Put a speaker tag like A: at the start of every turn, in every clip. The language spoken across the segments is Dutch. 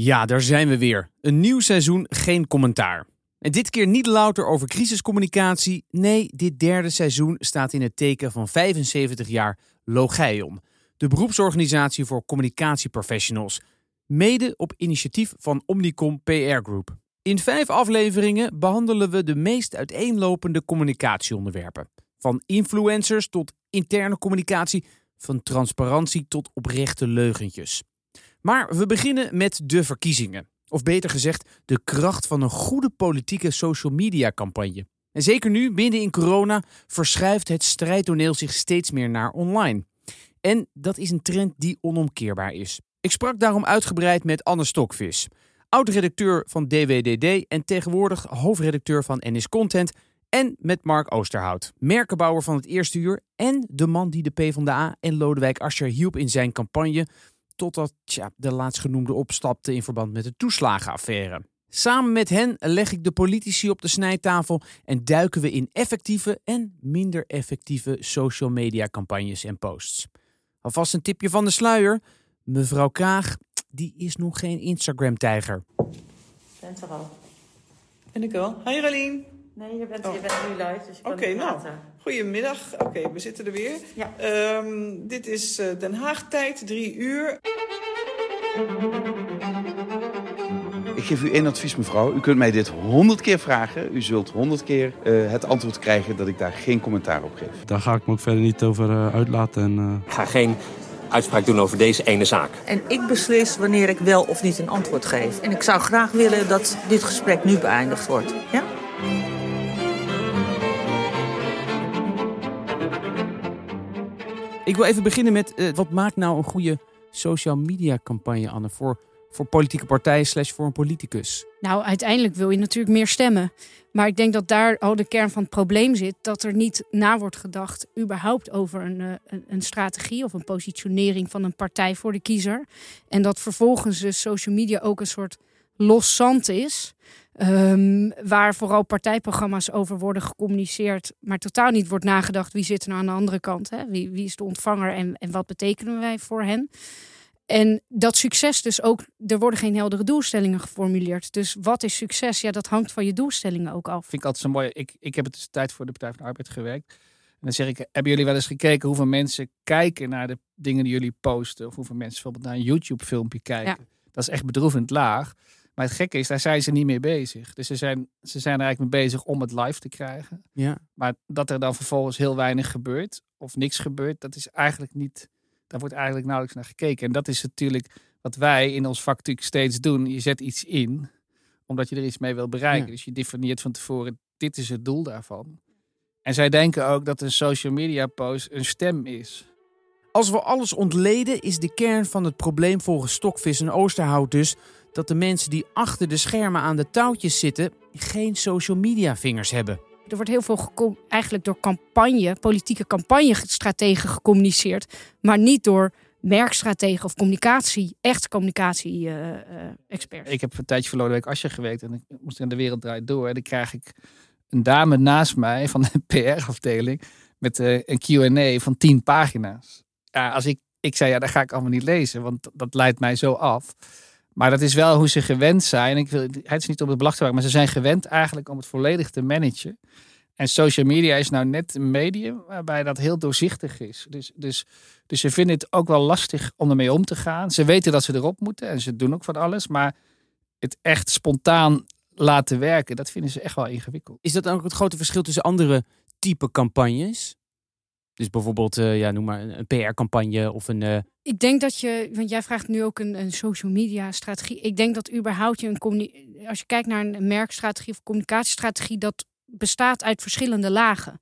A: Ja, daar zijn we weer. Een nieuw seizoen, geen commentaar. En dit keer niet louter over crisiscommunicatie. Nee, dit derde seizoen staat in het teken van 75 jaar Logeion. De beroepsorganisatie voor communicatieprofessionals. Mede op initiatief van Omnicom PR Group. In vijf afleveringen behandelen we de meest uiteenlopende communicatieonderwerpen. Van influencers tot interne communicatie, van transparantie tot oprechte leugentjes. Maar we beginnen met de verkiezingen. Of beter gezegd, de kracht van een goede politieke social media campagne. En zeker nu, binnen in corona, verschuift het strijdtoneel zich steeds meer naar online. En dat is een trend die onomkeerbaar is. Ik sprak daarom uitgebreid met Anne Stokvis, oud-redacteur van DWDD en tegenwoordig hoofdredacteur van NS Content. En met Mark Oosterhout, merkenbouwer van het Eerste Uur en de man die de PvdA en Lodewijk Asscher hielp in zijn campagne totdat tja, de laatstgenoemde opstapte in verband met de toeslagenaffaire. Samen met hen leg ik de politici op de snijtafel en duiken we in effectieve en minder effectieve social media campagnes en posts. Alvast een tipje van de sluier. Mevrouw Kaag, die is nog geen Instagram-tijger.
B: Bent er al?
C: Ben ik wel. Hi Rolien.
B: Nee, je bent,
C: Oh.
B: je bent nu live, dus je kan
C: Oké, nou. Goedemiddag. Oké, we zitten er weer.
B: Ja.
C: Ehm, dit is eh, Den Haag tijd, drie uur.
D: Ik geef u één advies, mevrouw. U kunt mij dit honderd keer vragen. U zult honderd keer eh, het antwoord krijgen dat ik daar geen commentaar op geef.
E: Daar ga ik me ook verder niet over eh, uitlaten. En, eh,
F: Ik ga geen uitspraak doen over deze ene zaak.
G: En ik beslis wanneer ik wel of niet een antwoord geef. En ik zou graag willen dat dit gesprek nu beëindigd wordt. Ja?
A: Ik wil even beginnen met eh, wat maakt nou een goede social media campagne, Anne, voor, voor politieke partijen slash voor een politicus?
H: Nou, uiteindelijk wil je natuurlijk meer stemmen. Maar ik denk dat daar al de kern van het probleem zit. Dat er niet na wordt gedacht überhaupt over een, eh, een, een strategie of een positionering van een partij voor de kiezer. En dat vervolgens dus social media ook een soort los zand is. ehm, waar vooral partijprogramma's over worden gecommuniceerd. Maar totaal niet wordt nagedacht wie zit er nou aan de andere kant. Hè? Wie, wie is de ontvanger en, en wat betekenen wij voor hen? En dat succes dus ook, er worden geen heldere doelstellingen geformuleerd. Dus wat is succes? Ja, dat hangt van je doelstellingen ook af.
I: vind ik altijd zo mooi. Ik, ik heb het dus tijd voor de Partij van de Arbeid gewerkt. En dan zeg ik, hebben jullie wel eens gekeken hoeveel mensen kijken naar de dingen die jullie posten? Of hoeveel mensen bijvoorbeeld naar een YouTube filmpje kijken? Dat is echt bedroevend laag. Maar het gekke is, daar zijn ze niet mee bezig. Dus ze zijn, ze zijn er eigenlijk mee bezig om het live te krijgen.
A: Ja.
I: Maar dat er dan vervolgens heel weinig gebeurt of niks gebeurt, dat is eigenlijk niet. Daar wordt eigenlijk nauwelijks naar gekeken. En dat is natuurlijk wat wij in ons vak natuurlijk steeds doen. Je zet iets in omdat je er iets mee wil bereiken.
A: Ja.
I: Dus je definieert van tevoren, dit is het doel daarvan. En zij denken ook dat een social media post een stem is.
A: Als we alles ontleden, is de kern van het probleem volgens Stokvis en Oosterhout dus dat de mensen die achter de schermen aan de touwtjes zitten geen social media vingers hebben.
H: Er wordt heel veel gecom- eigenlijk door campagne, politieke campagnestrategen gecommuniceerd, maar niet door merkstrategen of communicatie, echt communicatie-experts.
I: Ik heb een tijdje voor Lodewijk Asscher gewerkt en ik moest in de wereld draait door. En dan krijg ik een dame naast mij van de PR-afdeling met eh, een Q&A van tien pagina's. Ja, als ik, ik zei, ja, dat ga ik allemaal niet lezen, want dat leidt mij zo af. Maar dat is wel hoe ze gewend zijn. Ik wil, het is niet om het belachelijk te maken, maar ze zijn gewend eigenlijk om het volledig te managen. En social media is nou net een medium waarbij dat heel doorzichtig is. Dus, dus, dus ze vinden het ook wel lastig om ermee om te gaan. Ze weten dat ze erop moeten en ze doen ook van alles. Maar het echt spontaan laten werken, dat vinden ze echt wel ingewikkeld.
A: Is dat dan ook het grote verschil tussen andere type campagnes? Dus bijvoorbeeld, eh, ja, noem maar een, PR-campagne of een. eh,
H: Ik denk dat je, want jij vraagt nu ook een, een social media strategie. Ik denk dat überhaupt je een als je kijkt naar een merkstrategie of communicatiestrategie, dat bestaat uit verschillende lagen.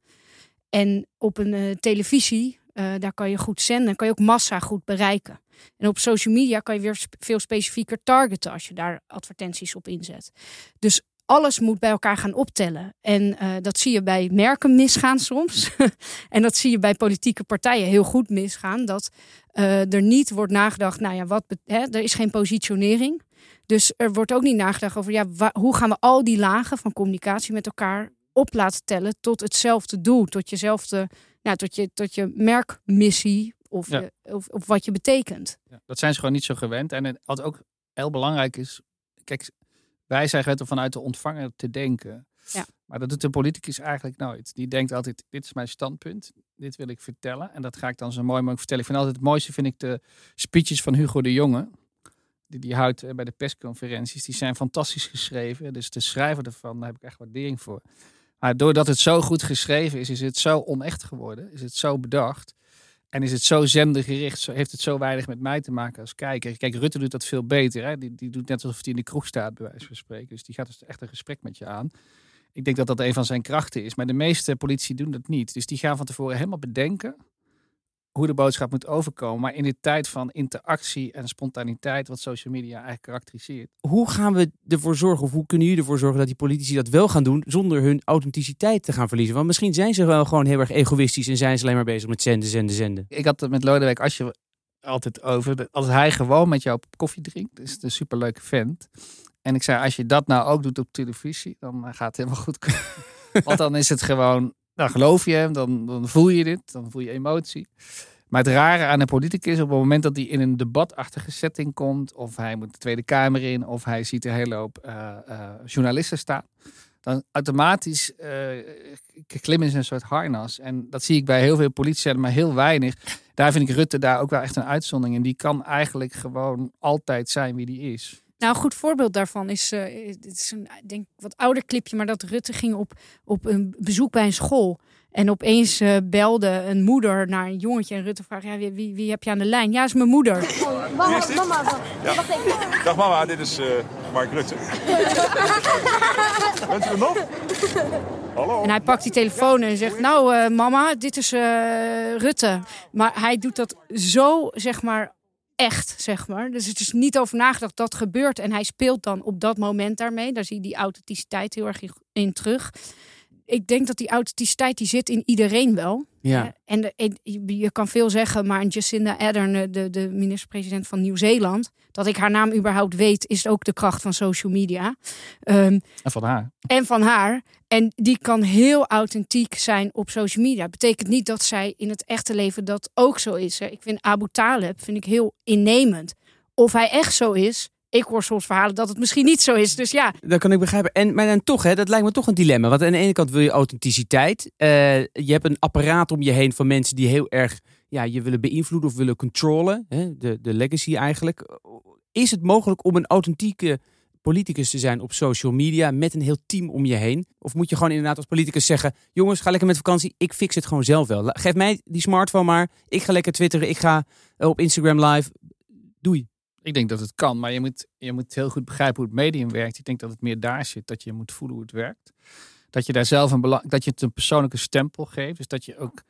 H: En op een eh, televisie, daar kan je goed zenden, kan je ook massa goed bereiken. En op social media kan je weer veel specifieker targeten als je daar advertenties op inzet. Dus alles moet bij elkaar gaan optellen. En eh, dat zie je bij merken misgaan soms. en dat zie je bij politieke partijen heel goed misgaan. Dat eh, er niet wordt nagedacht, nou ja, wat, hè, er is geen positionering. Dus er wordt ook niet nagedacht over, ja, hoe gaan we al die lagen van communicatie met elkaar op laten tellen tot hetzelfde doel, tot jezelfde, nou, tot je, tot je merkmissie of,
I: Ja.
H: je- of, of wat je betekent.
I: Ja, dat zijn ze gewoon niet zo gewend. En het had ook heel belangrijk is. Kijk, wij zijn gewend om vanuit de ontvanger te denken.
H: Ja.
I: Maar dat doet een politicus eigenlijk nooit. Die denkt altijd, dit is mijn standpunt. Dit wil ik vertellen. En dat ga ik dan zo mooi mogelijk vertellen. Ik vind altijd het mooiste, vind ik de speeches van Hugo de Jonge. Die die houdt eh, bij de persconferenties. Die zijn fantastisch geschreven. Dus de schrijver ervan, daar heb ik echt waardering voor. Maar doordat het zo goed geschreven is, is het zo onecht geworden. Is het zo bedacht. En is het zo zendergericht, heeft het zo weinig met mij te maken als kijker. Kijk, Rutte doet dat veel beter. Hè? Die, die doet net alsof hij in de kroeg staat, bij wijze van spreken. Dus die gaat dus echt een gesprek met je aan. Ik denk dat dat een van zijn krachten is. Maar de meeste politici doen dat niet. Dus die gaan van tevoren helemaal bedenken hoe de boodschap moet overkomen. Maar in de tijd van interactie en spontaniteit, wat social media eigenlijk karakteriseert.
A: Hoe gaan we ervoor zorgen, of hoe kunnen jullie ervoor zorgen dat die politici dat wel gaan doen zonder hun authenticiteit te gaan verliezen? Want misschien zijn ze wel gewoon heel erg egoïstisch en zijn ze alleen maar bezig met zenden, zenden, zenden.
I: Ik had het met Lodewijk Asje altijd over. Als hij gewoon met jou koffie drinkt, is het een superleuke vent. En ik zei, als je dat nou ook doet op televisie, dan eh, gaat het helemaal goed. Want dan is het gewoon, dan geloof je hem, dan, dan voel je dit, dan voel je emotie. Maar het rare aan een politicus, op het moment dat hij in een debatachtige setting komt, of hij moet de Tweede Kamer in, of hij ziet een hele hoop eh, eh, journalisten staan, dan automatisch uh, klimmen ze een soort harnas. En dat zie ik bij heel veel politici, maar heel weinig. Daar vind ik Rutte daar ook wel echt een uitzondering. En die kan eigenlijk gewoon altijd zijn wie die is.
H: Nou, een goed voorbeeld daarvan is, eh het is een denk ik wat ouder clipje, maar dat Rutte ging op, op een bezoek bij een school. En opeens eh, belde een moeder naar een jongetje en Rutte vraagt, ja, wie, wie, wie heb je aan de lijn? Ja, is mijn moeder.
J: Mama, mama, wacht even.
K: Dag mama, dit is eh, Mark Rutte. Bent u er nog? Hallo?
H: En hij pakt die telefoon en zegt, nou eh, mama, dit is eh, Rutte. Maar hij doet dat zo, zeg maar, echt, zeg maar. Dus het is niet over nagedacht dat gebeurt. En hij speelt dan op dat moment daarmee. Daar zie je die authenticiteit heel erg in- terug. Ik denk dat die authenticiteit, die zit in iedereen wel.
A: Ja.
H: En de, en je je kan veel zeggen, maar Jacinda Ardern, eh, de, de minister-president van Nieuw-Zeeland, dat ik haar naam überhaupt weet, is ook de kracht van social media. Ehm,
I: En van haar.
H: en van haar. En die kan heel authentiek zijn op social media. Betekent niet dat zij in het echte leven dat ook zo is. Hè. Ik vind Abu Taleb vind ik heel innemend. Of hij echt zo is. Ik hoor soms verhalen dat het misschien niet zo is. Dus ja,
A: Dat kan ik begrijpen. En, maar dan toch, hè, dat lijkt me toch een dilemma. Want aan de ene kant wil je authenticiteit. Eh, je hebt een apparaat om je heen van mensen die heel erg ja, je willen beïnvloeden of willen controlen. Hè, de, de legacy eigenlijk. Is het mogelijk om een authentieke politicus te zijn op social media met een heel team om je heen? Of moet je gewoon inderdaad als politicus zeggen: jongens, ga lekker met vakantie. Ik fix het gewoon zelf wel. Geef mij die smartphone maar. Ik ga lekker twitteren. Ik ga eh, op Instagram live. Doei.
I: Ik denk dat het kan, maar je moet, je moet heel goed begrijpen hoe het medium werkt. Ik denk dat het meer daar zit, dat je moet voelen hoe het werkt. Dat je daar zelf een belang, dat je het een persoonlijke stempel geeft. Dus dat je ook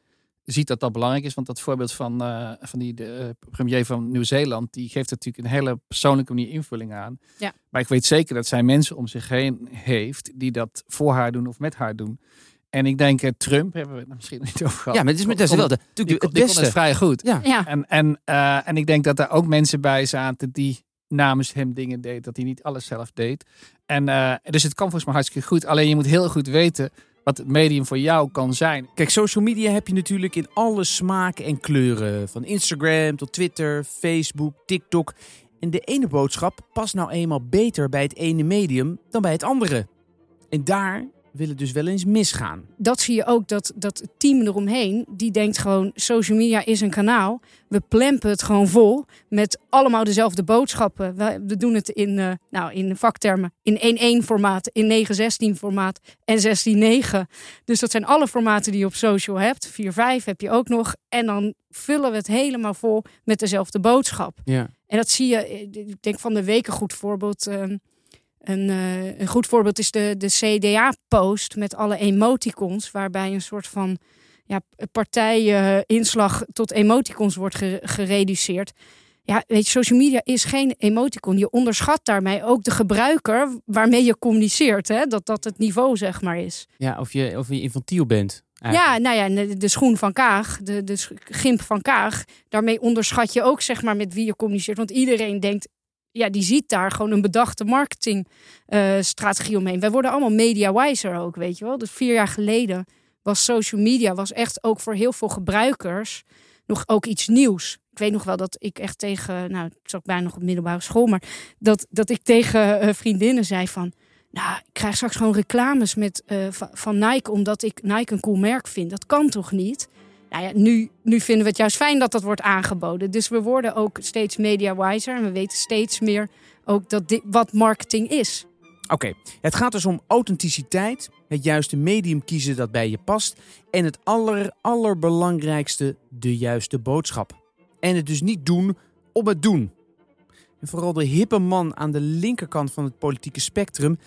I: ziet dat dat belangrijk is. Want dat voorbeeld van, eh, van die de, eh, premier van Nieuw-Zeeland, die geeft natuurlijk een hele persoonlijke manier invulling aan.
H: Ja.
I: Maar ik weet zeker dat zij mensen om zich heen heeft die dat voor haar doen of met haar doen. En ik denk, eh, Trump hebben we het misschien niet over gehad.
A: Ja, maar het is, met- is wel de, natuurlijk het
I: die het vrij goed.
A: Ja.
H: ja.
I: En, en, eh, en ik denk dat er ook mensen bij zaten die namens hem dingen deed, dat hij niet alles zelf deed. En eh, dus het kan volgens mij hartstikke goed. Alleen je moet heel goed weten wat het medium voor jou kan zijn.
A: Kijk, social media heb je natuurlijk in alle smaken en kleuren. Van Instagram tot Twitter, Facebook, TikTok. En de ene boodschap past nou eenmaal beter bij het ene medium dan bij het andere. En daar wil het dus wel eens misgaan.
H: dat zie je ook, dat, dat het team eromheen, die denkt gewoon, social media is een kanaal. We plempen het gewoon vol met allemaal dezelfde boodschappen. We, we doen het in, eh, nou, in vaktermen, in 1-1 formaat, in 9-16 formaat en 16-9. Dus dat zijn alle formaten die je op social hebt. 4-5 heb je ook nog. En dan vullen we het helemaal vol met dezelfde boodschap.
A: Ja.
H: En dat zie je, eh, ik denk van de week een goed voorbeeld. ehm, een, eh, een goed voorbeeld is de, de CDA-post met alle emoticons, waarbij een soort van ja, partijinslag tot emoticons wordt ge- gereduceerd. Ja, weet je, social media is geen emoticon. Je onderschat daarmee ook de gebruiker waarmee je communiceert. Hè? Dat dat het niveau, zeg maar, is.
A: Ja, of je, of je infantiel bent.
H: Ja, nou ja, de, de schoen van Kaag, de, de gimp van Kaag. Daarmee onderschat je ook, zeg maar, met wie je communiceert. Want iedereen denkt, ja, die ziet daar gewoon een bedachte marketingstrategie omheen. Wij worden allemaal media-wiser ook, weet je wel. Dus vier jaar geleden was social media was echt ook voor heel veel gebruikers nog ook iets nieuws. Ik weet nog wel dat ik echt tegen, nou, ik zat bijna nog op middelbare school, maar dat, dat ik tegen eh, vriendinnen zei van, nou, ik krijg straks gewoon reclames met, eh, van Nike omdat ik Nike een cool merk vind. Dat kan toch niet? Nou ja, nu, vinden we het juist fijn dat dat wordt aangeboden. Dus we worden ook steeds media-wiser en we weten steeds meer ook dat wat marketing is.
A: Oké, het gaat dus om authenticiteit, het juiste medium kiezen dat bij je past en het aller, allerbelangrijkste, de juiste boodschap. En het dus niet doen om het doen. En vooral de hippe man aan de linkerkant van het politieke spectrum,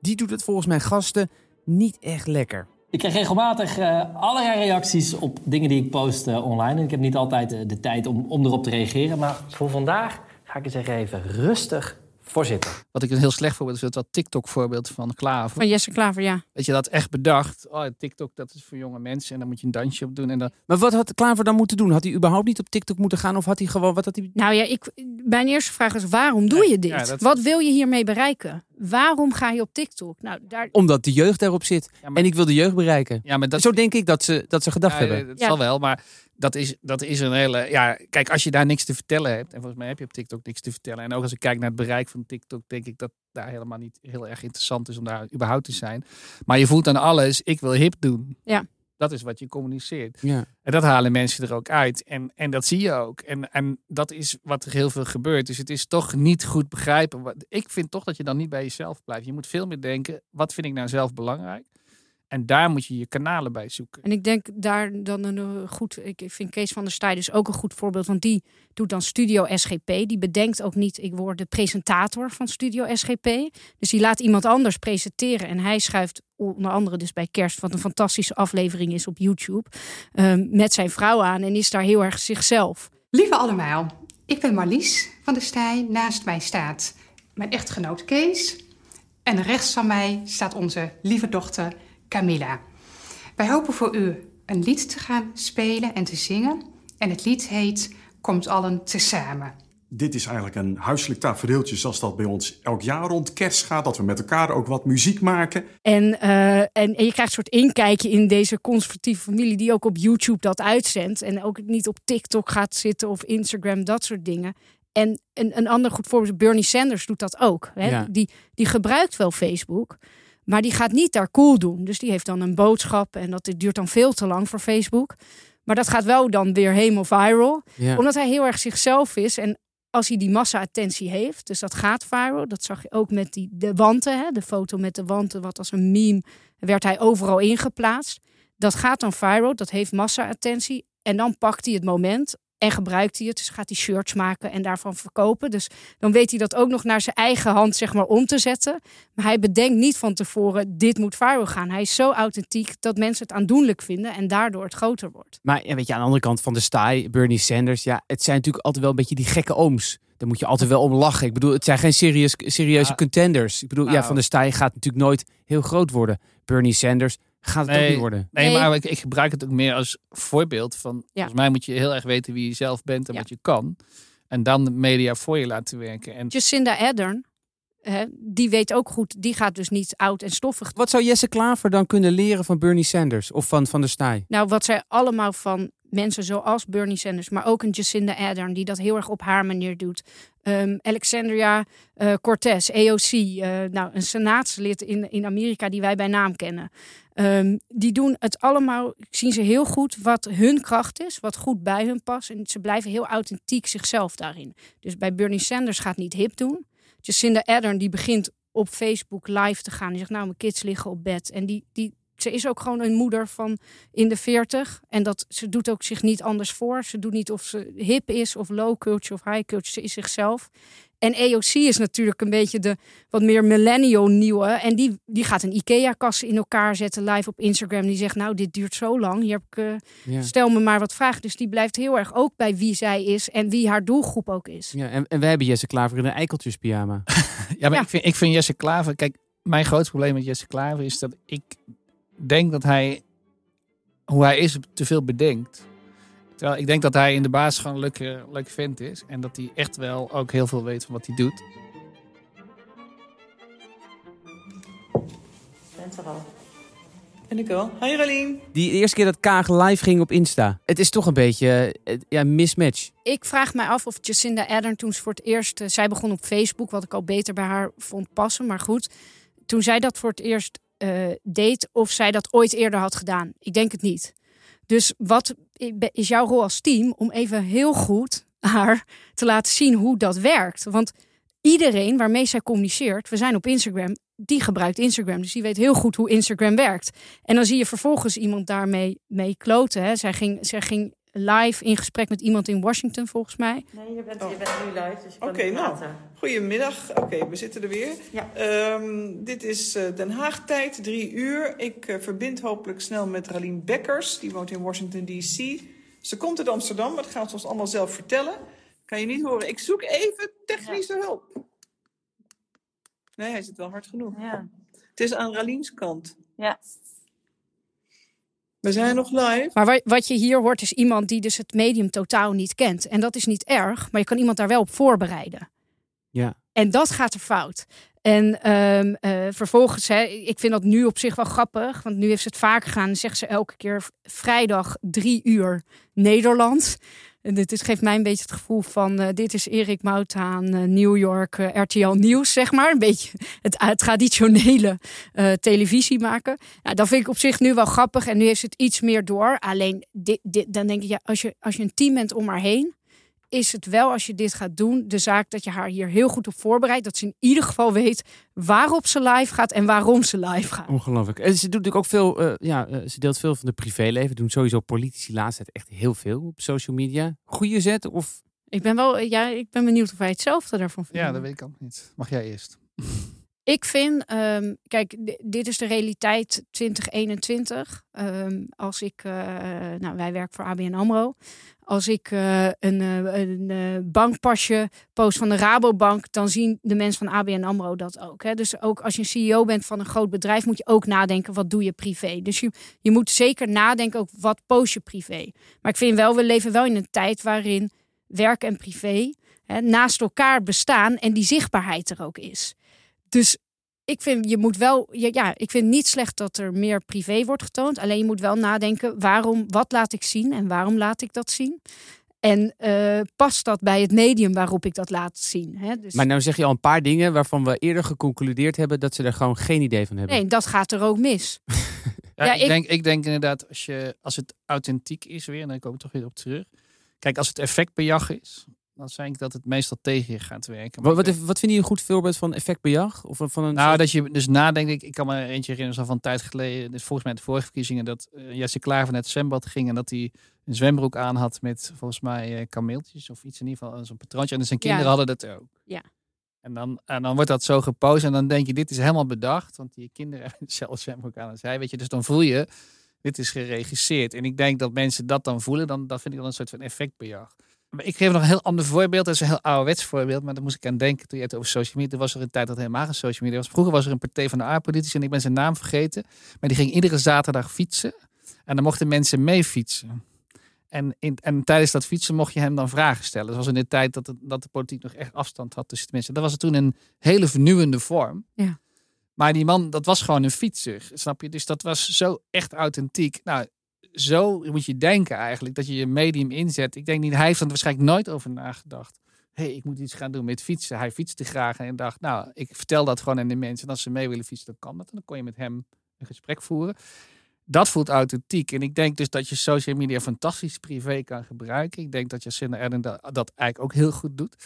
A: die doet het volgens mijn gasten niet echt lekker.
L: Ik krijg regelmatig uh, allerlei reacties op dingen die ik post uh, online. En ik heb niet altijd uh, de tijd om, om erop te reageren. Maar voor vandaag ga ik eens even rustig voorzitter.
I: Wat ik een heel slecht voorbeeld is dat TikTok-voorbeeld van Klaver.
H: Van Jesse Klaver, ja.
I: Dat je dat echt bedacht. Oh, TikTok, dat is voor jonge mensen en dan moet je een dansje op doen. En dan...
A: Maar wat had Klaver dan moeten doen? Had hij überhaupt niet op TikTok moeten gaan of had hij gewoon wat had hij?
H: Nou ja, ik, mijn eerste vraag is waarom doe je dit?
I: Ja, dat-
H: Wat wil je hiermee bereiken? Waarom ga je op TikTok? Nou, daar.
A: Omdat de jeugd daarop zit. En ik wil de jeugd bereiken.
I: Ja, maar dat...
A: Zo denk ik dat ze, dat ze gedacht
I: Ja,
A: hebben.
I: Dat zal wel, maar dat is, dat is een hele. Ja, kijk, als je daar niks te vertellen hebt, en volgens mij heb je op TikTok niks te vertellen. En ook als ik kijk naar het bereik van TikTok, denk ik dat daar helemaal niet heel erg interessant is om daar überhaupt te zijn. Maar je voelt aan alles, ik wil hip doen.
H: Ja.
I: Dat is wat je communiceert.
A: Ja.
I: En dat halen mensen er ook uit. En, en dat zie je ook. En, en dat is wat er heel veel gebeurt. Dus het is toch niet goed begrijpen. Wat- Ik vind toch dat je dan niet bij jezelf blijft. Je moet veel meer denken, wat vind ik nou zelf belangrijk? En daar moet je je kanalen bij zoeken.
H: En ik denk daar dan een eh, goed. Ik vind Kees van der Staaij dus ook een goed voorbeeld. Want die doet dan Studio SGP. Die bedenkt ook niet, ik word de presentator van Studio SGP. Dus die laat iemand anders presenteren. En hij schuift onder andere dus bij Kerst, wat een fantastische aflevering is op YouTube. ehm, met zijn vrouw aan en is daar heel erg zichzelf.
M: Lieve allemaal, ik ben Marlies van der Staaij. Naast mij staat mijn echtgenoot Kees. En rechts van mij staat onze lieve dochter Camilla. Wij hopen voor u een lied te gaan spelen en te zingen. En het lied heet Komt allen tezamen.
N: Dit is eigenlijk een huiselijk tafereeltje zoals dat bij ons elk jaar rond kerst gaat. Dat we met elkaar ook wat muziek maken.
H: En, eh, en, en je krijgt een soort inkijkje in deze conservatieve familie die ook op YouTube dat uitzendt. En ook niet op TikTok gaat zitten of Instagram, dat soort dingen. En een, een ander goed voorbeeld, Bernie Sanders doet dat ook. Hè?
O: Ja.
H: Die, die gebruikt wel Facebook, maar die gaat niet daar cool doen. Dus die heeft dan een boodschap en dat duurt dan veel te lang voor Facebook. Maar dat gaat wel dan weer helemaal viral.
O: Ja.
H: Omdat hij heel erg zichzelf is. En als hij die massa-attentie heeft, dus dat gaat viral. Dat zag je ook met die, de wanten, hè? de foto met de wanten, wat als een meme werd hij overal ingeplaatst. Dat gaat dan viral, dat heeft massa-attentie. En dan pakt hij het moment en gebruikt hij het. Dus gaat hij shirts maken en daarvan verkopen. Dus dan weet hij dat ook nog naar zijn eigen hand zeg maar, om te zetten. Maar hij bedenkt niet van tevoren, dit moet viral gaan. Hij is zo authentiek dat mensen het aandoenlijk vinden en daardoor het groter wordt.
A: Maar ja, weet je, aan de andere kant van de staai, Bernie Sanders, ja, het zijn natuurlijk altijd wel een beetje die gekke ooms. Daar moet je altijd wel om lachen. Ik bedoel, het zijn geen serieus, serieuze
I: Ja.
A: contenders. Ik bedoel, ja,
I: Nou.
A: van de staai gaat natuurlijk nooit heel groot worden. Bernie Sanders gaat het ook niet worden.
I: Nee, maar ik, ik gebruik het ook meer als voorbeeld van. Volgens mij moet je heel erg weten wie je zelf bent en wat je kan. En dan de media voor je laten werken. En
H: Jacinda Ardern, die weet ook goed, die gaat dus niet oud en stoffig.
A: Wat zou Jesse Klaver dan kunnen leren van Bernie Sanders of van, van de staai?
H: Nou, wat zij allemaal van mensen zoals Bernie Sanders, maar ook een Jacinda Ardern, die dat heel erg op haar manier doet. Ehm, Alexandria eh, Cortez, AOC, eh, nou, een senaatslid in, in Amerika die wij bij naam kennen. Ehm, die doen het allemaal, zien ze heel goed wat hun kracht is, wat goed bij hun past. En ze blijven heel authentiek zichzelf daarin. Dus bij Bernie Sanders gaat niet hip doen. Jacinda Ardern die begint op Facebook live te gaan. Die zegt, nou, mijn kids liggen op bed. En die, die, ze is ook gewoon een moeder van in de veertig. En dat, ze doet ook zich niet anders voor. Ze doet niet of ze hip is of low culture of high culture. Ze is zichzelf. En AOC is natuurlijk een beetje de wat meer millennial nieuwe. En die, die gaat een IKEA-kast in elkaar zetten live op Instagram. Die zegt, nou, dit duurt zo lang. Hier heb ik, eh,
A: Ja.
H: Stel me maar wat vragen. Dus die blijft heel erg ook bij wie zij is en wie haar doelgroep ook is.
A: Ja, en, en wij hebben Jesse Klaver in een eikeltjespyjama.
I: Ja, maar Ik, vind, ik vind Jesse Klaver... Kijk, mijn grootste probleem met Jesse Klaver is dat ik denk dat hij... Hoe hij is, te veel bedenkt. Terwijl ik denk dat hij in de basis gewoon een leuke, leuke vent is. En dat hij echt wel ook heel veel weet van wat hij doet.
B: Bent er al.
C: Ben ik wel. Hi Ralien.
A: Die eerste keer dat Kaag live ging op Insta. Het is toch een beetje eh, ja, mismatch.
H: Ik vraag mij af of Jacinda Ardern toen ze voor het eerst... eh, zij begon op Facebook, wat ik al beter bij haar vond passen. Maar goed, toen zij dat voor het eerst eh, deed... of zij dat ooit eerder had gedaan. Ik denk het niet. Dus wat is jouw rol als team om even heel goed haar te laten zien hoe dat werkt? Want iedereen waarmee zij communiceert, we zijn op Instagram, die gebruikt Instagram. Dus die weet heel goed hoe Instagram werkt. En dan zie je vervolgens iemand daarmee mee kloten. Hè. Zij, ging, zij ging live in gesprek met iemand in Washington, volgens mij.
B: Nee, je bent, je bent nu live, dus je kan
C: Oké, nou,
B: praten.
C: goedemiddag. Oké, we zitten er weer.
B: Ja.
C: Ehm, dit is eh, Den Haag tijd, drie uur. Ik eh, verbind hopelijk snel met Ralien Bekkers. Die woont in Washington D.C. Ze komt uit Amsterdam, maar dat gaat ze ons allemaal zelf vertellen. Kan je niet horen. Ik zoek even technische hulp. Nee, hij zit wel hard genoeg.
B: Ja.
C: Het is aan Raliens kant.
B: Ja.
C: We zijn nog live.
H: Maar wa- wat je hier hoort is iemand die dus het medium totaal niet kent. En dat is niet erg, maar je kan iemand daar wel op voorbereiden.
A: Ja.
H: En dat gaat er fout. En ehm, eh, vervolgens, hè, ik vind dat nu op zich wel grappig. Want nu heeft ze het vaker gedaan. Dan zegt ze elke keer vrijdag drie uur Nederland. Dit is, geeft mij een beetje het gevoel van... eh, dit is Erik Moutaan, eh, New York, eh, RTL Nieuws, zeg maar. Een beetje het traditionele televisie maken. Nou, dat vind ik op zich nu wel grappig. En nu ze het iets meer door. Alleen, dit, dan denk ik, ja, als je, als je een team bent om haar heen is het wel, als je dit gaat doen, de zaak dat je haar hier heel goed op voorbereidt. Dat ze in ieder geval weet waarop ze live gaat en waarom ze live gaat.
A: Ongelooflijk. En ze doet natuurlijk ook veel, eh, ja, eh, ze deelt veel van de privéleven. Doen sowieso politici laatst tijd echt heel veel op social media. Goeie zet of...
H: Ik ben wel, ja, ik ben benieuwd of wij hetzelfde daarvan vinden.
I: Ja, dat weet ik ook niet. Mag jij eerst?
H: Ik vind, ehm, kijk, dit is de realiteit 2021. Ehm, als ik, eh, nou, wij werken voor ABN AMRO. Als ik eh, een, eh, een bankpasje post van de Rabobank, dan zien de mensen van ABN AMRO dat ook. Hè? Dus ook als je een CEO bent van een groot bedrijf, moet je ook nadenken, wat doe je privé? Dus je, je moet zeker nadenken, ook wat post je privé? Maar ik vind wel, we leven wel in een tijd waarin werk en privé hè, naast elkaar bestaan en die zichtbaarheid er ook is. Dus ik vind, je moet wel, ja, ja, ik vind niet slecht dat er meer privé wordt getoond. Alleen je moet wel nadenken, waarom, wat laat ik zien en waarom laat ik dat zien? En eh, past dat bij het medium waarop ik dat laat zien? Hè? Dus,
A: Maar nou zeg je al een paar dingen waarvan we eerder geconcludeerd hebben dat ze er gewoon geen idee van hebben.
H: nee, dat gaat er ook mis.
I: Ja,
H: Ja,
I: ik,
H: ik-
I: Denk, ik denk inderdaad, als, je, als het authentiek is weer, en dan kom ik toch weer op terug. Kijk, als het effectbejag is, dan denk ik dat het meestal tegen je gaat werken. Maar
A: Wat, wat, wat vind je een goed voorbeeld van effectbejag? Of van een
I: Nou,
A: soort-
I: dat je dus nadenkt. Ik, ik kan me eentje herinneren zo van een tijd geleden. Dus volgens mij de vorige verkiezingen. Dat uh, Jesse Klaver naar het zwembad ging. En dat hij een zwembroek aan had met volgens mij uh, kameeltjes of iets in ieder geval. Zo'n patroontje. En zijn kinderen
H: Ja.
I: hadden dat ook.
H: Ja.
I: En dan, en dan wordt dat zo gepost. En dan denk je, dit is helemaal bedacht. Want die kinderen hebben hetzelfde zwembroek aan als hij. Weet je, dus dan voel je, dit is geregisseerd. En ik denk dat mensen dat dan voelen. Dan, dat vind ik dan een soort van effectbejag. Ik geef nog een heel ander voorbeeld. Dat is een heel ouderwets voorbeeld. Maar daar moest ik aan denken toen je het over social media. Toen was er een tijd dat helemaal geen social media was. Vroeger was er een partij van de A-politici. En ik ben zijn naam vergeten. Maar die ging iedere zaterdag fietsen. En dan mochten mensen mee fietsen. En, in, en tijdens dat fietsen mocht je hem dan vragen stellen. Dat was in de tijd dat, het, dat de politiek nog echt afstand had tussen de mensen. Dat was toen een hele vernieuwende vorm.
H: Ja.
I: Maar die man, dat was gewoon een fietser. Snap je? Dus dat was zo echt authentiek. Nou, zo moet je denken eigenlijk. Dat je je medium inzet. Ik denk niet, hij heeft er waarschijnlijk nooit over nagedacht. Hé, hey, ik moet iets gaan doen met fietsen. Hij fietste graag en dacht, nou, ik vertel dat gewoon aan de mensen. En als ze mee willen fietsen, dan kan dat. En dan kon je met hem een gesprek voeren. Dat voelt authentiek. En ik denk dus dat je social media fantastisch privé kan gebruiken. Ik denk dat Jacinda Ardern dat, dat eigenlijk ook heel goed doet.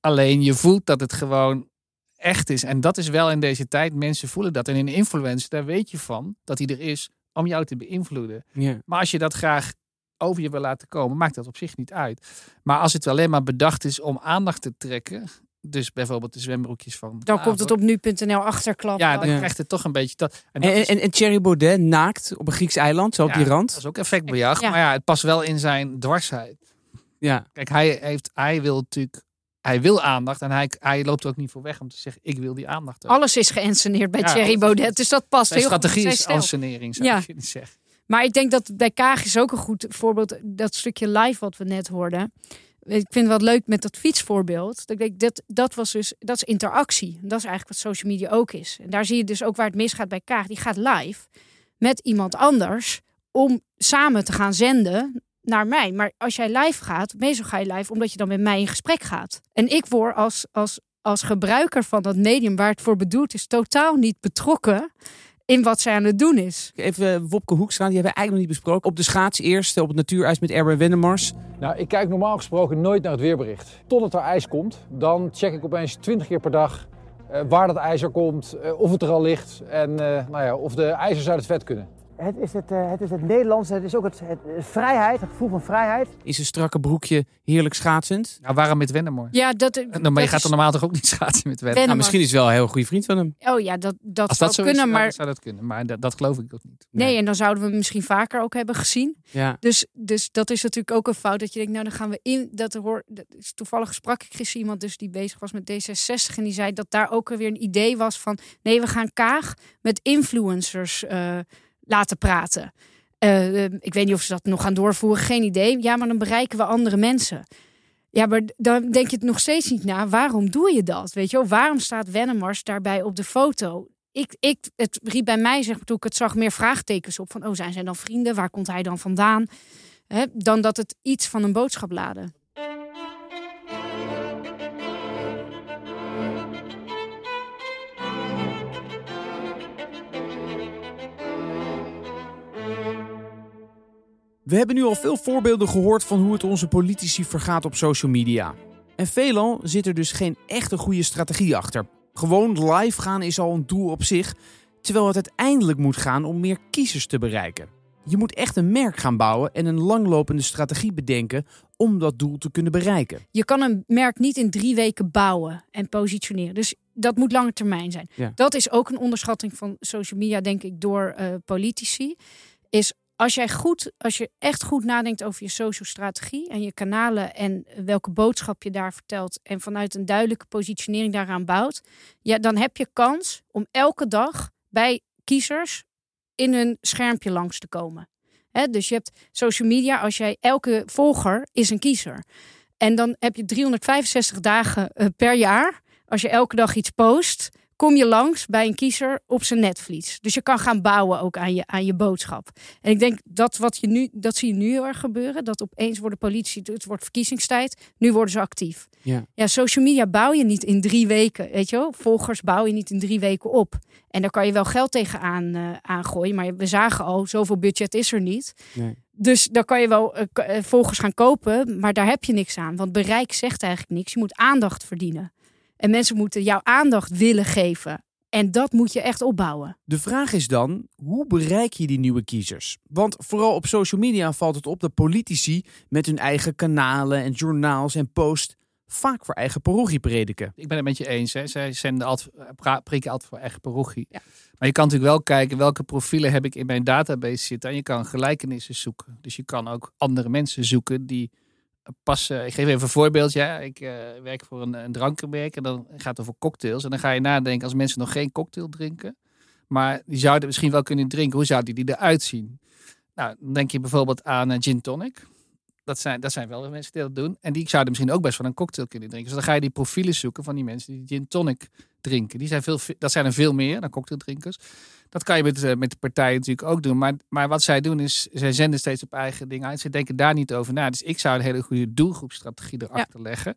I: Alleen je voelt dat het gewoon echt is. En dat is wel in deze tijd. Mensen voelen dat. En een influencer, daar weet je van dat hij er is om jou te beïnvloeden.
A: Ja.
I: Maar als je dat graag over je wil laten komen, maakt dat op zich niet uit. Maar als het alleen maar bedacht is om aandacht te trekken, dus bijvoorbeeld de zwembroekjes van.
H: Dan komt het op nu.nl achterklap.
I: Ja, dan
A: Ja.
I: krijgt het toch een beetje dat. En, dat
A: En,
I: is-
A: en, en Thierry Baudet naakt op een Grieks eiland, zo op
I: ja,
A: die rand.
I: Dat is ook effectbejag.
H: Ja.
I: Maar ja, het past wel in zijn dwarsheid.
A: Ja.
I: Kijk, hij, heeft, hij wil natuurlijk. Hij wil aandacht en hij, hij loopt er ook niet voor weg om te zeggen: ik wil die aandacht. ook.
H: Alles is geënsceneerd bij
I: Ja,
H: Thierry Baudet. Dus dat past heel goed bij
I: strategie is
H: stijl.
I: ansenering, zou
H: Ja.
I: je kunnen zeggen.
H: Maar ik denk dat bij Kaag is ook een goed voorbeeld. Dat stukje live wat we net hoorden. Ik vind het wel leuk met dat fietsvoorbeeld. Dat, ik denk, dat, dat, was dus, dat is interactie. Dat is eigenlijk wat social media ook is. En daar zie je dus ook waar het misgaat bij Kaag. Die gaat live. met iemand anders om samen te gaan zenden naar mij. Maar als jij live gaat, meestal ga je live omdat je dan met mij in gesprek gaat. En ik word als, als, als gebruiker van dat medium waar het voor bedoeld is, totaal niet betrokken in wat zij aan het doen is.
A: Even Wopke Hoekstra, die hebben we eigenlijk nog niet besproken. Op de schaats eerst, op het natuurijs met Erwin Wennemars.
O: Nou, ik kijk normaal gesproken nooit naar het weerbericht. Totdat er ijs komt, dan check ik opeens 20 keer per dag uh, waar dat ijzer komt, uh, of het er al ligt en uh, nou ja, of de ijzers uit het vet kunnen.
P: Het is het, uh, het, is het Nederlandse, het is ook het, het, het, vrijheid, het gevoel van vrijheid.
A: Is een strakke broekje heerlijk schaatsend?
I: Nou, waarom met Wennemar?
H: Ja, dat,
I: nou, maar je gaat dan normaal toch ook niet schaatsen met Wennemar?
A: Nou, misschien is het wel een heel goede vriend van hem.
H: Oh ja, dat, dat,
I: Als
H: zou
I: dat zo
H: kunnen,
I: is,
H: maar...
I: zou dat kunnen. Maar dat, dat geloof ik ook niet.
H: Nee. nee, en dan zouden we hem misschien vaker ook hebben gezien.
A: Ja.
H: Dus, dus dat is natuurlijk ook een fout. Dat je denkt, nou dan gaan we in. Dat hoor, dat is, toevallig sprak ik gisteren iemand dus die bezig was met D66. En die zei dat daar ook weer een idee was van... Nee, we gaan Kaag met influencers... Uh, laten praten. Uh, ik weet niet of ze dat nog gaan doorvoeren, geen idee. Ja, maar dan bereiken we andere mensen. Ja, maar dan denk je het nog steeds niet na. Waarom doe je dat? Weet je? Waarom staat Wennemars daarbij op de foto? Ik, ik, het riep bij mij, zeg maar, toen ik het zag, meer vraagtekens op. Van, oh, zijn zij dan vrienden? Waar komt hij dan vandaan? Dan dat het iets van een boodschap laden.
A: We hebben nu al veel voorbeelden gehoord van hoe het onze politici vergaat op social media. En veelal zit er dus geen echte goede strategie achter. Gewoon live gaan is al een doel op zich, terwijl het uiteindelijk moet gaan om meer kiezers te bereiken. Je moet echt een merk gaan bouwen en een langlopende strategie bedenken om dat doel te kunnen bereiken.
H: Je kan een merk niet in drie weken bouwen en positioneren. Dus dat moet lange termijn zijn.
A: Ja.
H: Dat is ook een onderschatting van social media, denk ik, door uh, politici. Is als jij goed, als je echt goed nadenkt over je social strategie en je kanalen en welke boodschap je daar vertelt en vanuit een duidelijke positionering daaraan bouwt, ja, dan heb je kans om elke dag bij kiezers in hun schermpje langs te komen. Dus je hebt social media, als jij elke volger is een kiezer. En dan heb je 365 dagen uh, per jaar, als je elke dag iets post, kom je langs bij een kiezer op zijn netvlies. Dus je kan gaan bouwen ook aan je, aan je boodschap. En ik denk dat wat je nu, dat zie je nu heel erg gebeuren. Dat opeens worden politie, het wordt verkiezingstijd. Nu worden ze actief.
A: Ja.
H: ja, social media bouw je niet in drie weken. Weet je wel? Volgers bouw je niet in drie weken op. En daar kan je wel geld tegenaan uh, aangooien. Maar we zagen al, zoveel budget is er niet.
A: Nee.
H: Dus daar kan je wel uh, volgers gaan kopen, maar daar heb je niks aan. Want bereik zegt eigenlijk niks. Je moet aandacht verdienen. En mensen moeten jouw aandacht willen geven. En dat moet je echt opbouwen.
A: De vraag is dan, hoe bereik je die nieuwe kiezers? Want vooral op social media valt het op dat politici met hun eigen kanalen en journaals en posts vaak voor eigen parochie prediken.
I: Ik ben het met je eens. Hè. Zij zenden altijd, preken altijd voor eigen parochie. Ja. Maar je kan natuurlijk wel kijken welke profielen heb ik in mijn database zitten. En je kan gelijkenissen zoeken. Dus je kan ook andere mensen zoeken die passen. Ik geef even een voorbeeldje. Ja. Ik uh, werk voor een, een drankenmerk en dan gaat het over cocktails. En dan ga je nadenken als mensen nog geen cocktail drinken. Maar die zouden misschien wel kunnen drinken. Hoe zouden die eruit zien? Nou, dan denk je bijvoorbeeld aan uh, gin tonic. Dat zijn, dat zijn wel mensen die dat doen. En die zouden misschien ook best wel een cocktail kunnen drinken. Dus dan ga je die profielen zoeken van die mensen die gin tonic drinken. Die zijn veel, dat zijn er veel meer dan cocktaildrinkers. Dat kan je met, uh, met de partijen natuurlijk ook doen. Maar, maar wat zij doen is, zij zenden steeds op eigen dingen uit. Ze denken daar niet over na. Dus ik zou een hele goede doelgroepstrategie erachter ja. leggen.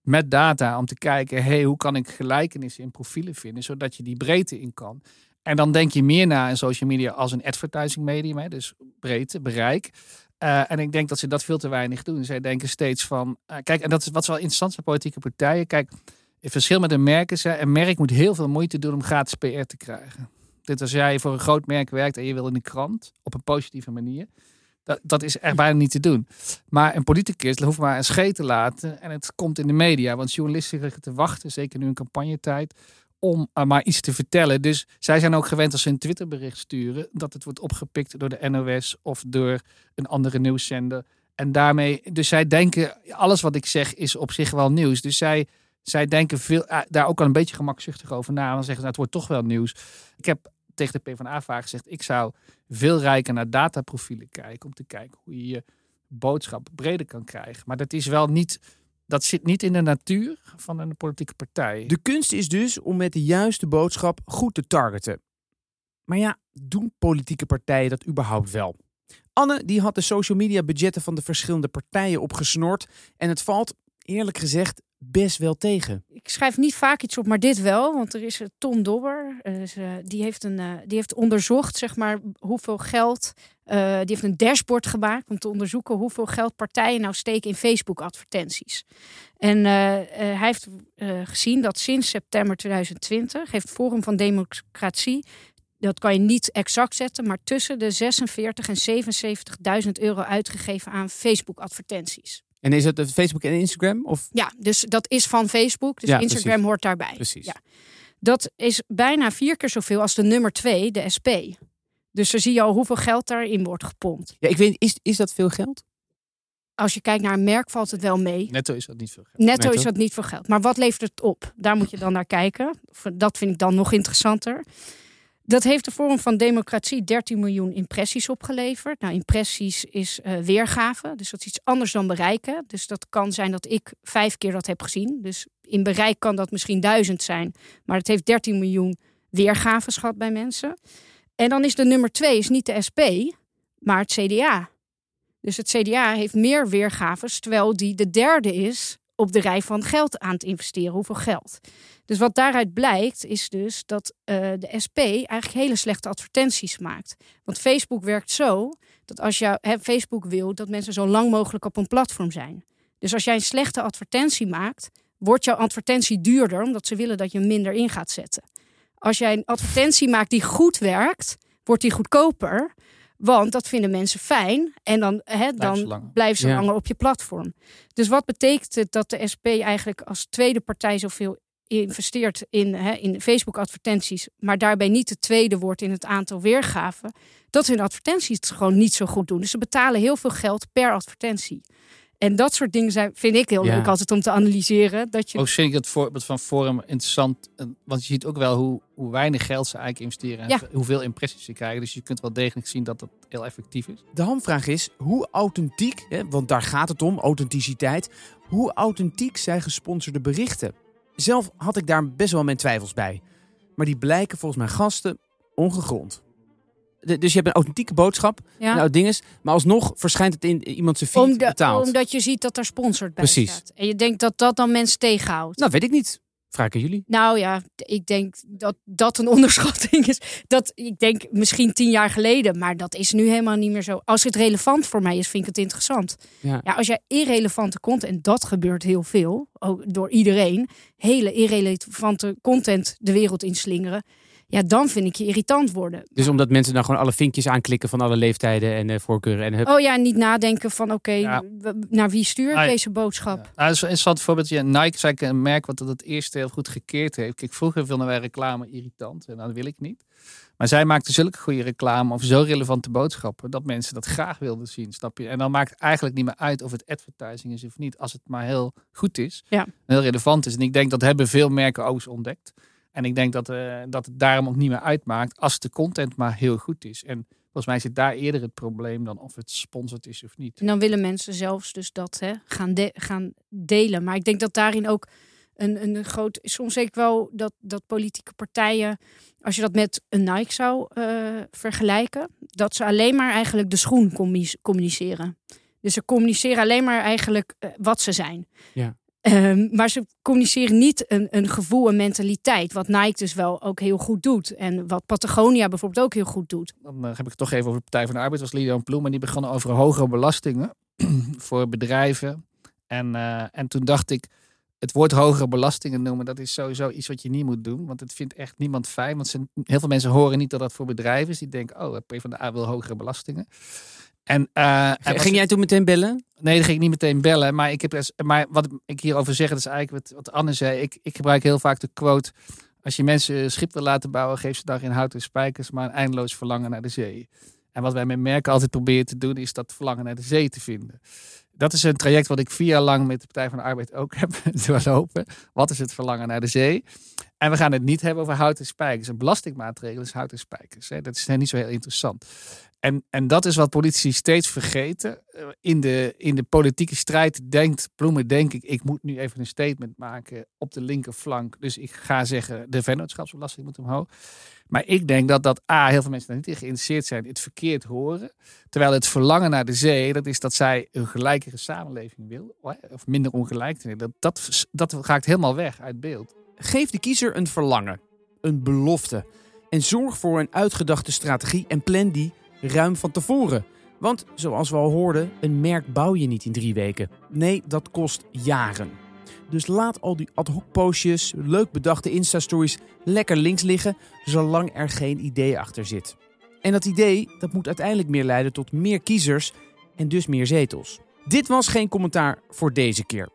I: Met data om te kijken, hey, hoe kan ik gelijkenissen in profielen vinden, zodat je die breedte in kan. En dan denk je meer na in social media als een advertising medium, hè, dus breedte, bereik. Uh, en ik denk dat ze dat veel te weinig doen. Zij denken steeds van, uh, kijk, en dat is wat wel interessant van politieke partijen. Kijk, het verschil met een merk is, een merk moet heel veel moeite doen om gratis PR te krijgen. Dit als jij voor een groot merk werkt en je wil in de krant op een positieve manier. Dat, dat is echt bijna niet te doen. Maar een politicus hoeft maar een scheet te laten en het komt in de media. Want journalisten liggen te wachten, zeker nu in campagnetijd, om uh, maar iets te vertellen. Dus zij zijn ook gewend als ze een Twitterbericht sturen, dat het wordt opgepikt door de NOS of door een andere nieuwszender. En daarmee, dus zij denken, alles wat ik zeg is op zich wel nieuws. Dus zij, zij denken veel, uh, daar ook al een beetje gemakzuchtig over na. Dan zeggen ze, nou, het wordt toch wel nieuws. Ik heb tegen de PvdA vaak gezegd, ik zou veel rijker naar dataprofielen kijken. Om te kijken hoe je je boodschap breder kan krijgen. Maar dat is wel niet, dat zit niet in de natuur van een politieke partij.
A: De kunst is dus om met de juiste boodschap goed te targeten. Maar ja, doen politieke partijen dat überhaupt wel? Anne die had de social media budgetten van de verschillende partijen opgesnord. En het valt, eerlijk gezegd, best wel tegen.
H: Ik schrijf niet vaak iets op, maar dit wel. Want er is eh, Tom Dobber. eh, eh, die, heeft een, die heeft onderzocht zeg maar, hoeveel geld. Eh, die heeft een dashboard gemaakt om te onderzoeken hoeveel geld partijen nou steken in Facebook-advertenties. En eh, eh, hij heeft gezien dat sinds september 2020 heeft Forum van Democratie dat kan je niet exact zetten, maar tussen de 46 en 77.000 euro uitgegeven aan Facebook-advertenties.
A: En is het Facebook en Instagram? Of?
H: Ja, dus dat is van Facebook. Dus
A: Ja,
H: Instagram
A: precies.
H: hoort daarbij.
A: Precies.
H: Ja. Dat is bijna vier keer zoveel als de nummer twee, de SP. Dus dan zie je al hoeveel geld daarin wordt gepompt.
A: Ja, ik weet, is, is dat veel geld?
H: Als je kijkt naar een merk, valt het wel mee.
I: Netto is dat niet veel geld.
H: Netto
A: Netto.
H: is dat niet veel geld. Maar wat levert het op? Daar moet je dan naar kijken. Dat vind ik dan nog interessanter. Dat heeft de Forum van Democratie 13 miljoen impressies opgeleverd. Nou, impressies is eh, weergave. Dus dat is iets anders dan bereiken. Dus dat kan zijn dat ik vijf keer dat heb gezien. Dus in bereik kan dat misschien duizend zijn. Maar het heeft 13 miljoen weergaves gehad bij mensen. En dan is de nummer twee is niet de SP, maar het CDA. Dus het CDA heeft meer weergaves, terwijl die de derde is op de rij van geld aan het investeren. Hoeveel geld? Dus wat daaruit blijkt, is dus dat eh, de SP eigenlijk hele slechte advertenties maakt. Want Facebook werkt zo dat als hè, Facebook wil dat mensen zo lang mogelijk op een platform zijn. Dus als jij een slechte advertentie maakt, wordt jouw advertentie duurder, omdat ze willen dat je minder in gaat zetten. Als jij een advertentie maakt die goed werkt, wordt die goedkoper. Want dat vinden mensen fijn. En dan, hè, dan
I: ze langer.
H: blijven ze
A: Ja.
H: langer op je platform. Dus wat betekent het dat de SP eigenlijk als tweede partij zoveel investeert in, hè, in Facebook-advertenties, maar daarbij niet de tweede wordt in het aantal weergaven? Dat hun advertenties het gewoon niet zo goed doen. Dus ze betalen heel veel geld per advertentie. En dat soort dingen zijn, vind ik heel
A: Ja.
H: leuk altijd om te analyseren. Dat je
I: Ook vind ik het voorbeeld van Forum interessant. eh, Want je ziet ook wel hoe, hoe weinig geld ze eigenlijk investeren. En
H: Ja.
I: hoeveel impressies ze krijgen. Dus je kunt wel degelijk zien dat dat heel effectief is.
A: De hamvraag is, hoe authentiek, hè, want daar gaat het om, authenticiteit. Hoe authentiek zijn gesponsorde berichten? Zelf had ik daar best wel mijn twijfels bij. Maar die blijken volgens mijn gasten ongegrond. De- dus je hebt een authentieke boodschap,
H: Ja.
A: nou dinges, maar alsnog verschijnt het in iemand zijn feed
H: Omda-
A: betaald.
H: Omdat je ziet dat er sponsored bij
A: Precies.
H: staat. En je denkt dat dat dan mensen tegenhoudt.
A: Nou, weet ik niet. Vraag aan jullie.
H: Nou ja, ik denk dat dat een onderschatting is. Dat ik denk misschien tien jaar geleden, maar dat is nu helemaal niet meer zo. Als het relevant voor mij is, vind ik het interessant.
A: Ja.
H: Ja, als jij irrelevante content, en dat gebeurt heel veel, ook door iedereen, hele irrelevante content de wereld inslingeren, ja, dan vind ik je irritant worden.
A: Dus omdat mensen dan gewoon alle vinkjes aanklikken van alle leeftijden en eh, voorkeuren. En hup.
H: Oh ja, niet nadenken van oké,
I: Ja.
H: naar wie stuur ik
I: Ah, ja.
H: deze boodschap?
I: Nou, dat is een interessant voorbeeld. Ja, Nike is eigenlijk een merk wat het eerste heel goed gekeerd heeft. Kijk, vroeger vonden wij reclame irritant. En dat wil ik niet. Maar zij maakten zulke goede reclame of zo relevante boodschappen. Dat mensen dat graag wilden zien, snap je? En dan maakt het eigenlijk niet meer uit of het advertising is of niet. Als het maar heel goed is.
H: Ja.
I: Heel relevant is. En ik denk dat hebben veel merken ook eens ontdekt. En ik denk dat, eh, dat het daarom ook niet meer uitmaakt als de content maar heel goed is. En volgens mij zit daar eerder het probleem dan of het sponsord is of niet.
H: En dan willen mensen zelfs dus dat hè, gaan, de- gaan delen. Maar ik denk dat daarin ook een, een groot. Soms denk ik wel dat, dat politieke partijen, als je dat met een Nike zou eh, vergelijken, dat ze alleen maar eigenlijk de schoen commu- communiceren. Dus ze communiceren alleen maar eigenlijk eh, wat ze zijn.
A: Ja.
H: Ehm, maar ze communiceren niet een, een gevoel, een mentaliteit. Wat Nike dus wel ook heel goed doet. En wat Patagonia bijvoorbeeld ook heel goed doet.
I: Dan eh, heb ik het toch even over de Partij van de Arbeid. Was Lilian Ploem. En die begonnen over hogere belastingen voor bedrijven. En, eh, en toen dacht ik, het woord hogere belastingen noemen, dat is sowieso iets wat je niet moet doen. Want het vindt echt niemand fijn. Want heel veel mensen horen niet dat dat voor bedrijven is. Die denken, oh, PvdA wil hogere belastingen. En, wat-
A: Ging jij toen meteen bellen?
I: Nee, dat ging ik niet meteen bellen. Maar, ik heb, dus- maar wat ik hierover zeg, dat is eigenlijk wat, wat Anne zei. Ik, ik gebruik heel vaak de quote... Als je mensen schip wil laten bouwen, geef ze daar geen hout en spijkers, maar een eindeloos verlangen naar de zee. En wat wij met merken altijd proberen te doen, is dat verlangen naar de zee te vinden. Dat is een traject wat ik vier jaar lang met de Partij van de Arbeid ook heb doorlopen. Wat is het verlangen naar de zee? En we gaan het niet hebben over hout en spijkers. Een belastingmaatregel is hout en spijkers. Hè. Dat is niet zo heel interessant. En, en dat is wat politici steeds vergeten. Eh, In de, in de politieke strijd denkt Bloemen, denk ik, ik moet nu even een statement maken op de linkerflank. Dus ik ga zeggen, de vennootschapsbelasting moet omhoog. Maar ik denk dat dat A, heel veel mensen daar niet in geïnteresseerd zijn, het verkeerd horen. Terwijl het verlangen naar de zee, dat is dat zij een gelijkere samenleving wil. Of minder ongelijk. Dat, dat, dat raakt helemaal weg uit beeld.
A: Geef de kiezer een verlangen, een belofte. En zorg voor een uitgedachte strategie en plan die ruim van tevoren. Want zoals we al hoorden, een merk bouw je niet in drie weken. Nee, dat kost jaren. Dus laat al die ad hoc postjes, leuk bedachte Insta-stories lekker links liggen, zolang er geen idee achter zit. En dat idee dat moet uiteindelijk meer leiden tot meer kiezers en dus meer zetels. Dit was geen commentaar voor deze keer.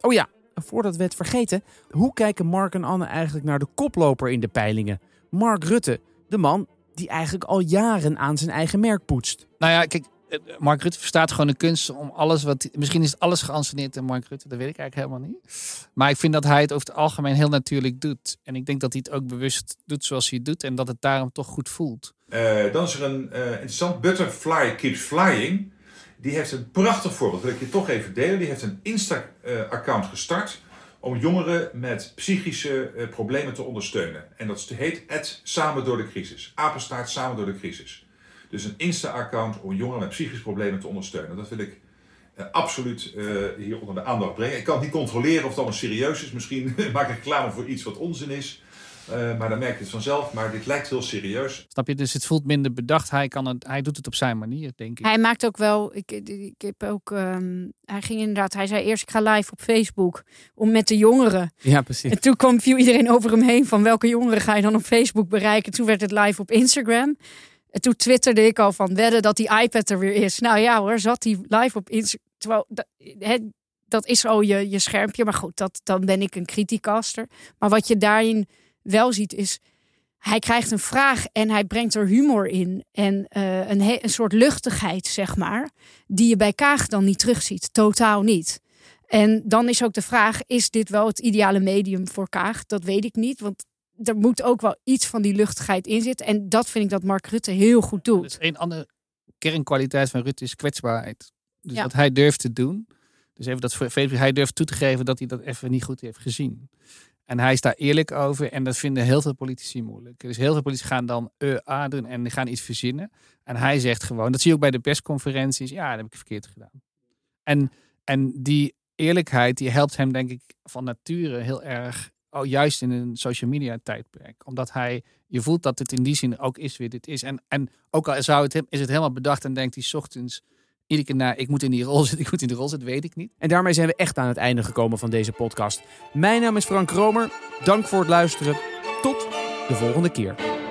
A: Oh ja, voordat we het vergeten, hoe kijken Mark en Anne eigenlijk naar de koploper in de peilingen? Mark Rutte, de man die eigenlijk al jaren aan zijn eigen merk poetst.
I: Nou ja, kijk, eh, Mark Rutte verstaat gewoon de kunst om alles wat. Misschien is alles geanceneerd in Mark Rutte, dat weet ik eigenlijk helemaal niet. Maar ik vind dat hij het over het algemeen heel natuurlijk doet. En ik denk dat hij het ook bewust doet zoals hij het doet en dat het daarom toch goed voelt.
K: Eh, dan is er een eh, interessant Butterfly Keeps Flying. Die heeft een prachtig voorbeeld, wil ik je toch even delen. Die heeft een Insta-account gestart om jongeren met psychische eh, problemen te ondersteunen. En dat heet het Samen door de Crisis. Apenstaart Samen door de Crisis. Dus een Insta-account om jongeren met psychische problemen te ondersteunen. Dat wil ik eh, absoluut eh, hier onder de aandacht brengen. Ik kan niet controleren of het allemaal serieus is. Misschien maak ik reclame voor iets wat onzin is. Uh, maar dan merk je het vanzelf. Maar dit lijkt heel serieus.
I: Snap je? Dus het voelt minder bedacht. Hij, kan het, hij doet het op zijn manier, denk ik.
H: Hij maakt ook wel. Ik, ik heb ook. Um, hij ging inderdaad. Hij zei eerst: ik ga live op Facebook om met de jongeren.
A: Ja, precies.
H: En toen kwam viel iedereen over hem heen van welke jongeren ga je dan op Facebook bereiken. Toen werd het live op Instagram. En toen twitterde ik al van wedden dat die iPad er weer is. Nou ja hoor, zat hij live op Instagram. Terwijl dat, het, dat is al je, je schermpje. Maar goed, dat, dan ben ik een criticaster. Maar wat je daarin wel ziet is hij krijgt een vraag en hij brengt er humor in. En uh, een, een soort luchtigheid, zeg maar. Die je bij Kaag dan niet terugziet. Totaal niet. En dan is ook de vraag: is dit wel het ideale medium voor Kaag? Dat weet ik niet. Want er moet ook wel iets van die luchtigheid in zitten. En dat vind ik dat Mark Rutte heel goed doet.
I: Dus een andere kernkwaliteit van Rutte is kwetsbaarheid. Dus ja. wat hij durft te doen. Dus even dat hij durft toe te geven dat hij dat even niet goed heeft gezien. En hij is daar eerlijk over en dat vinden heel veel politici moeilijk. Dus heel veel politici gaan dan uh, A doen en die gaan iets verzinnen. En hij zegt gewoon, dat zie je ook bij de persconferenties, ja, dat heb ik verkeerd gedaan. En, en die eerlijkheid, die helpt hem denk ik van nature heel erg, oh, juist in een social media tijdperk. Omdat hij, je voelt dat het in die zin ook is wie dit is. En, en ook al zou het, is het helemaal bedacht en denkt hij ochtends naar ik moet in die rol zitten, ik moet in de rol zitten, weet ik niet.
A: En daarmee zijn we echt aan het einde gekomen van deze podcast. Mijn naam is Frank Romer. Dank voor het luisteren. Tot de volgende keer.